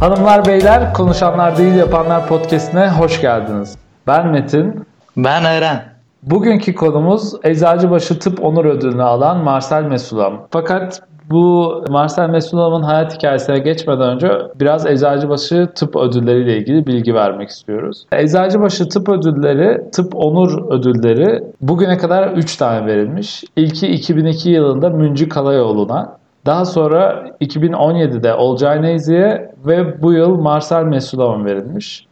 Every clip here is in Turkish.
Hanımlar beyler konuşanlar değil yapanlar podcastine hoş geldiniz. Ben Metin. Ben Eren. Bugünkü konumuz Eczacıbaşı Tıp Onur Ödülünü alan Marcel Mesulam. Fakat bu Marcel Mesulam'ın hayat hikayesine geçmeden önce biraz Eczacıbaşı Tıp Ödülleri ile ilgili bilgi vermek istiyoruz. Eczacıbaşı Tıp Ödülleri, Tıp Onur Ödülleri bugüne kadar 3 tane verilmiş. İlki 2002 yılında Münci Kalayoğlu'na, daha sonra 2017'de Olcay Neyzi'ye ve bu yıl Marcel Mesulam'a verilmiş.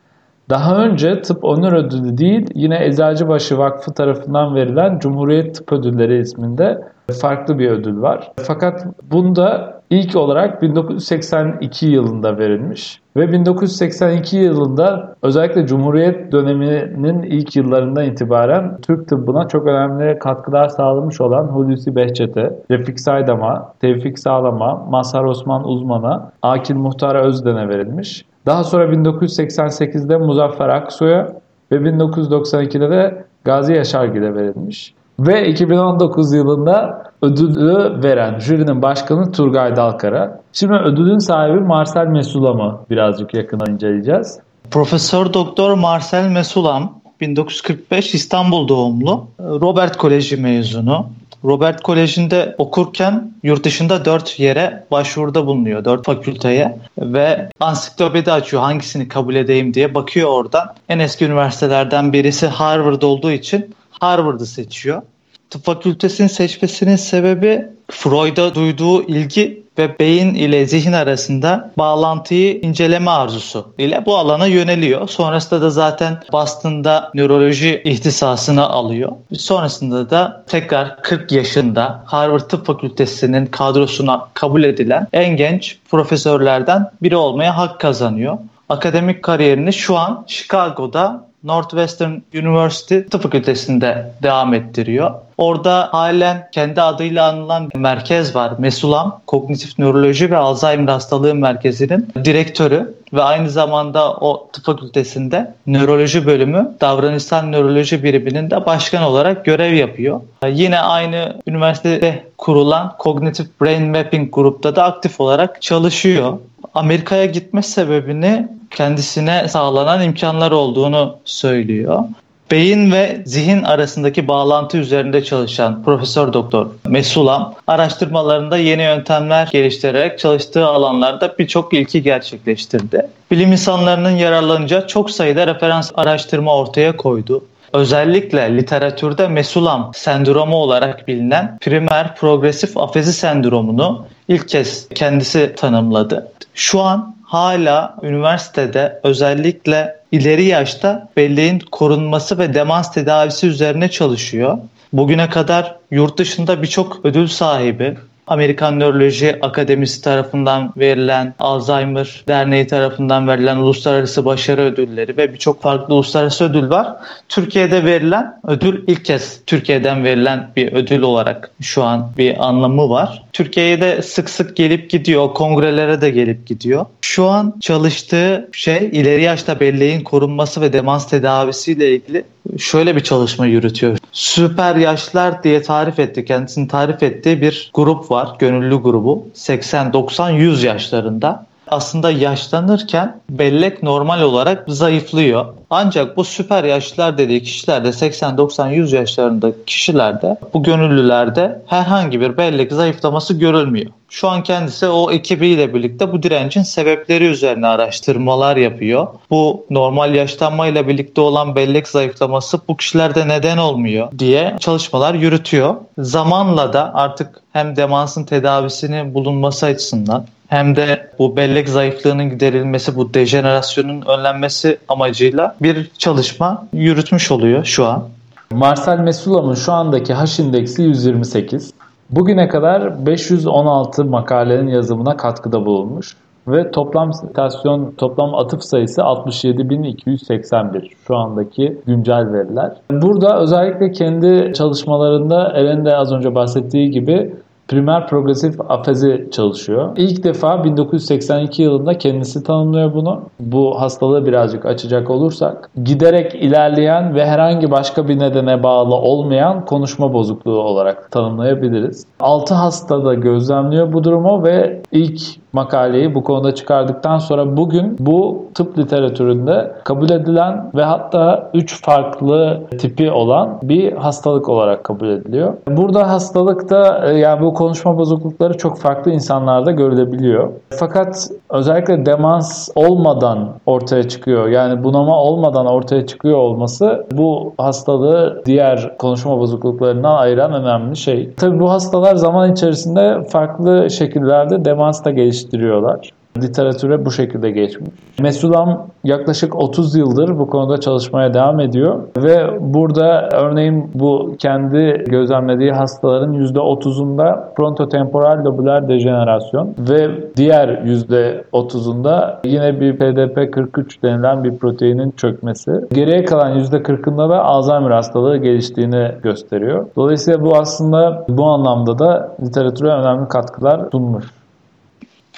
Daha önce tıp onur ödülü değil yine Eczacıbaşı Vakfı tarafından verilen Cumhuriyet Tıp Ödülleri isminde farklı bir ödül var. Fakat bunda ilk olarak 1982 yılında verilmiş ve 1982 yılında özellikle Cumhuriyet döneminin ilk yıllarından itibaren Türk tıbbına çok önemli katkılar sağlamış olan Hulusi Behçet'e, Refik Saydam'a, Tevfik Sağlam'a, Mazhar Osman Uzman'a, Akil Muhtar Özden'e verilmiş. Daha sonra 1988'de Muzaffer Aksoy'a ve 1992'de de Gazi Yaşargil'e verilmiş. Ve 2019 yılında ödülü veren jürinin başkanı Turgay Dalkar'a. Şimdi ödülün sahibi Marcel Mesulam'ı birazcık yakından inceleyeceğiz. Profesör Doktor Marcel Mesulam 1945 İstanbul doğumlu. Robert Koleji mezunu. Robert Koleji'nde okurken yurt dışında dört yere başvuruda bulunuyor. Dört fakülteye ve ansiklopedi açıyor hangisini kabul edeyim diye bakıyor oradan. En eski üniversitelerden birisi Harvard olduğu için Harvard'ı seçiyor. Tıp fakültesini seçmesinin sebebi Freud'a duyduğu ilgi ve beyin ile zihin arasında bağlantıyı inceleme arzusu ile bu alana yöneliyor. Sonrasında da zaten Boston'da nöroloji ihtisasını alıyor. Sonrasında da tekrar 40 yaşında Harvard Tıp Fakültesi'nin kadrosuna kabul edilen en genç profesörlerden biri olmaya hak kazanıyor. Akademik kariyerini şu an Chicago'da Northwestern University Tıp Fakültesi'nde devam ettiriyor. Orada halen kendi adıyla anılan bir merkez var. Mesulam Kognitif Nöroloji ve Alzheimer Hastalığı Merkezi'nin direktörü ve aynı zamanda o tıp fakültesinde nöroloji bölümü davranışsal nöroloji biriminin de başkan olarak görev yapıyor. Yine aynı üniversitede kurulan Cognitive Brain Mapping grupta da aktif olarak çalışıyor. Amerika'ya gitme sebebini kendisine sağlanan imkanlar olduğunu söylüyor. Beyin ve zihin arasındaki bağlantı üzerinde çalışan Profesör Doktor Mesulam araştırmalarında yeni yöntemler geliştirerek çalıştığı alanlarda birçok ilki gerçekleştirdi. Bilim insanlarının yararlanacağı çok sayıda referans araştırma ortaya koydu. Özellikle literatürde mesulam sendromu olarak bilinen primer progresif afezi sendromunu ilk kez kendisi tanımladı. Şu an hala üniversitede özellikle ileri yaşta belleğin korunması ve demans tedavisi üzerine çalışıyor. Bugüne kadar yurt dışında birçok ödül sahibi, Amerikan Nöroloji Akademisi tarafından verilen, Alzheimer Derneği tarafından verilen uluslararası başarı ödülleri ve birçok farklı uluslararası ödül var. Türkiye'de verilen ödül ilk kez Türkiye'den verilen bir ödül olarak şu an bir anlamı var. Türkiye'ye de sık sık gelip gidiyor, kongrelere de gelip gidiyor. Şu an çalıştığı şey ileri yaşta belleğin korunması ve demans tedavisiyle ilgili şöyle bir çalışma yürütüyor. Süper yaşlar diye tarif etti, kendisini tarif ettiği bir grup var, gönüllü grubu. 80, 90, 100 yaşlarında aslında yaşlanırken bellek normal olarak zayıflıyor. Ancak bu süper yaşlılar dediği kişilerde 80, 90, 100 yaşlarında kişilerde bu gönüllülerde herhangi bir bellek zayıflaması görülmüyor. Şu an kendisi o ekibiyle birlikte bu direncin sebepleri üzerine araştırmalar yapıyor. Bu normal yaşlanmayla birlikte olan bellek zayıflaması bu kişilerde neden olmuyor diye çalışmalar yürütüyor. Zamanla da artık hem demansın tedavisinin bulunması açısından hem de bu bellek zayıflığının giderilmesi, bu dejenerasyonun önlenmesi amacıyla bir çalışma yürütmüş oluyor şu an. Marcel Mesulam'ın şu andaki H indeksi 128. Bugüne kadar 516 makalenin yazımına katkıda bulunmuş ve toplam sitasyon, toplam atıf sayısı 67.281 şu andaki güncel veriler. Burada özellikle kendi çalışmalarında Eren de az önce bahsettiği gibi primer progresif afezi çalışıyor. İlk defa 1982 yılında kendisi tanımlıyor bunu. Bu hastalığı birazcık açacak olursak giderek ilerleyen ve herhangi başka bir nedene bağlı olmayan konuşma bozukluğu olarak tanımlayabiliriz. 6 hastada gözlemliyor bu durumu ve ilk makaleyi bu konuda çıkardıktan sonra bugün bu tıp literatüründe kabul edilen ve hatta 3 farklı tipi olan bir hastalık olarak kabul ediliyor. Burada hastalıkta e, yani bu konuşma bozuklukları çok farklı insanlarda görülebiliyor. Fakat özellikle demans olmadan ortaya çıkıyor. Yani bunama olmadan ortaya çıkıyor olması bu hastalığı diğer konuşma bozukluklarından ayıran önemli şey. Tabii bu hastalar zaman içerisinde farklı şekillerde demans da geliştiriyorlar. Literatüre bu şekilde geçmiş. Mesulam yaklaşık 30 yıldır bu konuda çalışmaya devam ediyor ve burada örneğin bu kendi gözlemlediği hastaların %30'unda frontotemporal lobüler dejenerasyon ve diğer %30'unda yine bir PDP-43 denilen bir proteinin çökmesi. Geriye kalan %40'ında da Alzheimer hastalığı geliştiğini gösteriyor. Dolayısıyla bu aslında bu anlamda da literatüre önemli katkılar sunmuş.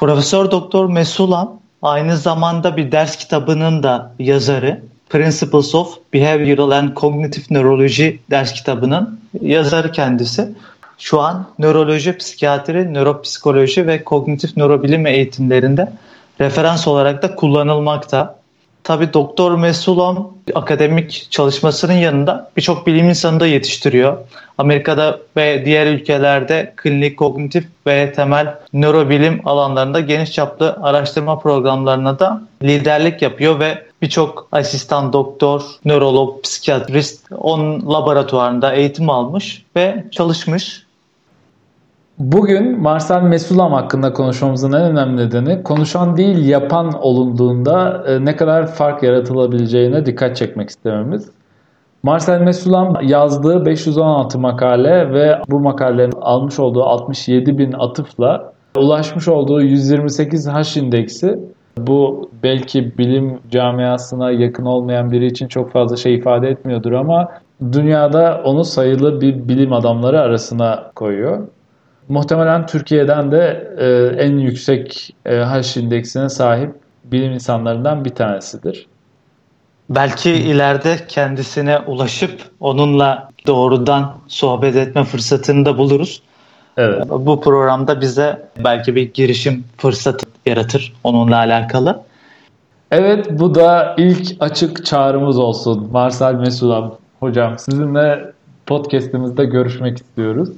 Profesör Doktor Mesulam aynı zamanda bir ders kitabının da yazarı. Principles of Behavioral and Cognitive Neurology ders kitabının yazarı kendisi. Şu an nöroloji, psikiyatri, nöropsikoloji ve kognitif nörobilim eğitimlerinde referans olarak da kullanılmakta. Tabi Doktor Mesulam akademik çalışmasının yanında birçok bilim insanı da yetiştiriyor. Amerika'da ve diğer ülkelerde klinik, kognitif ve temel nörobilim alanlarında geniş çaplı araştırma programlarına da liderlik yapıyor ve birçok asistan doktor, nörolog, psikiyatrist onun laboratuvarında eğitim almış ve çalışmış. Bugün Marcel Mesulam hakkında konuşmamızın en önemli nedeni konuşan değil yapan olunduğunda e, ne kadar fark yaratılabileceğine dikkat çekmek istememiz. Marcel Mesulam yazdığı 516 makale ve bu makalelerin almış olduğu 67 bin atıfla ulaşmış olduğu 128 H indeksi bu belki bilim camiasına yakın olmayan biri için çok fazla şey ifade etmiyordur ama dünyada onu sayılı bir bilim adamları arasına koyuyor. Muhtemelen Türkiye'den de e, en yüksek e, H indeksine sahip bilim insanlarından bir tanesidir. Belki ileride kendisine ulaşıp onunla doğrudan sohbet etme fırsatını da buluruz. Evet. Bu programda bize belki bir girişim fırsatı yaratır onunla alakalı. Evet bu da ilk açık çağrımız olsun. Marcel Mesulam hocam sizinle podcastimizde görüşmek istiyoruz.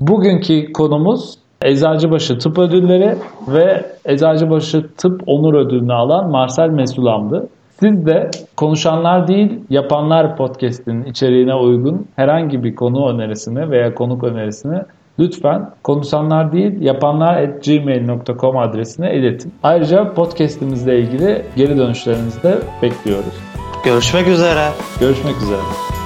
Bugünkü konumuz Eczacıbaşı Tıp Ödülleri ve Eczacıbaşı Tıp Onur Ödülünü alan Marcel Mesulam'dı. Siz de Konuşanlar Değil Yapanlar podcast'inin içeriğine uygun herhangi bir konu önerisini veya konuk önerisini lütfen konuşanlar değil yapanlar at gmail.com adresine iletin. Ayrıca podcast'imizle ilgili geri dönüşlerinizi de bekliyoruz. Görüşmek üzere. Görüşmek üzere.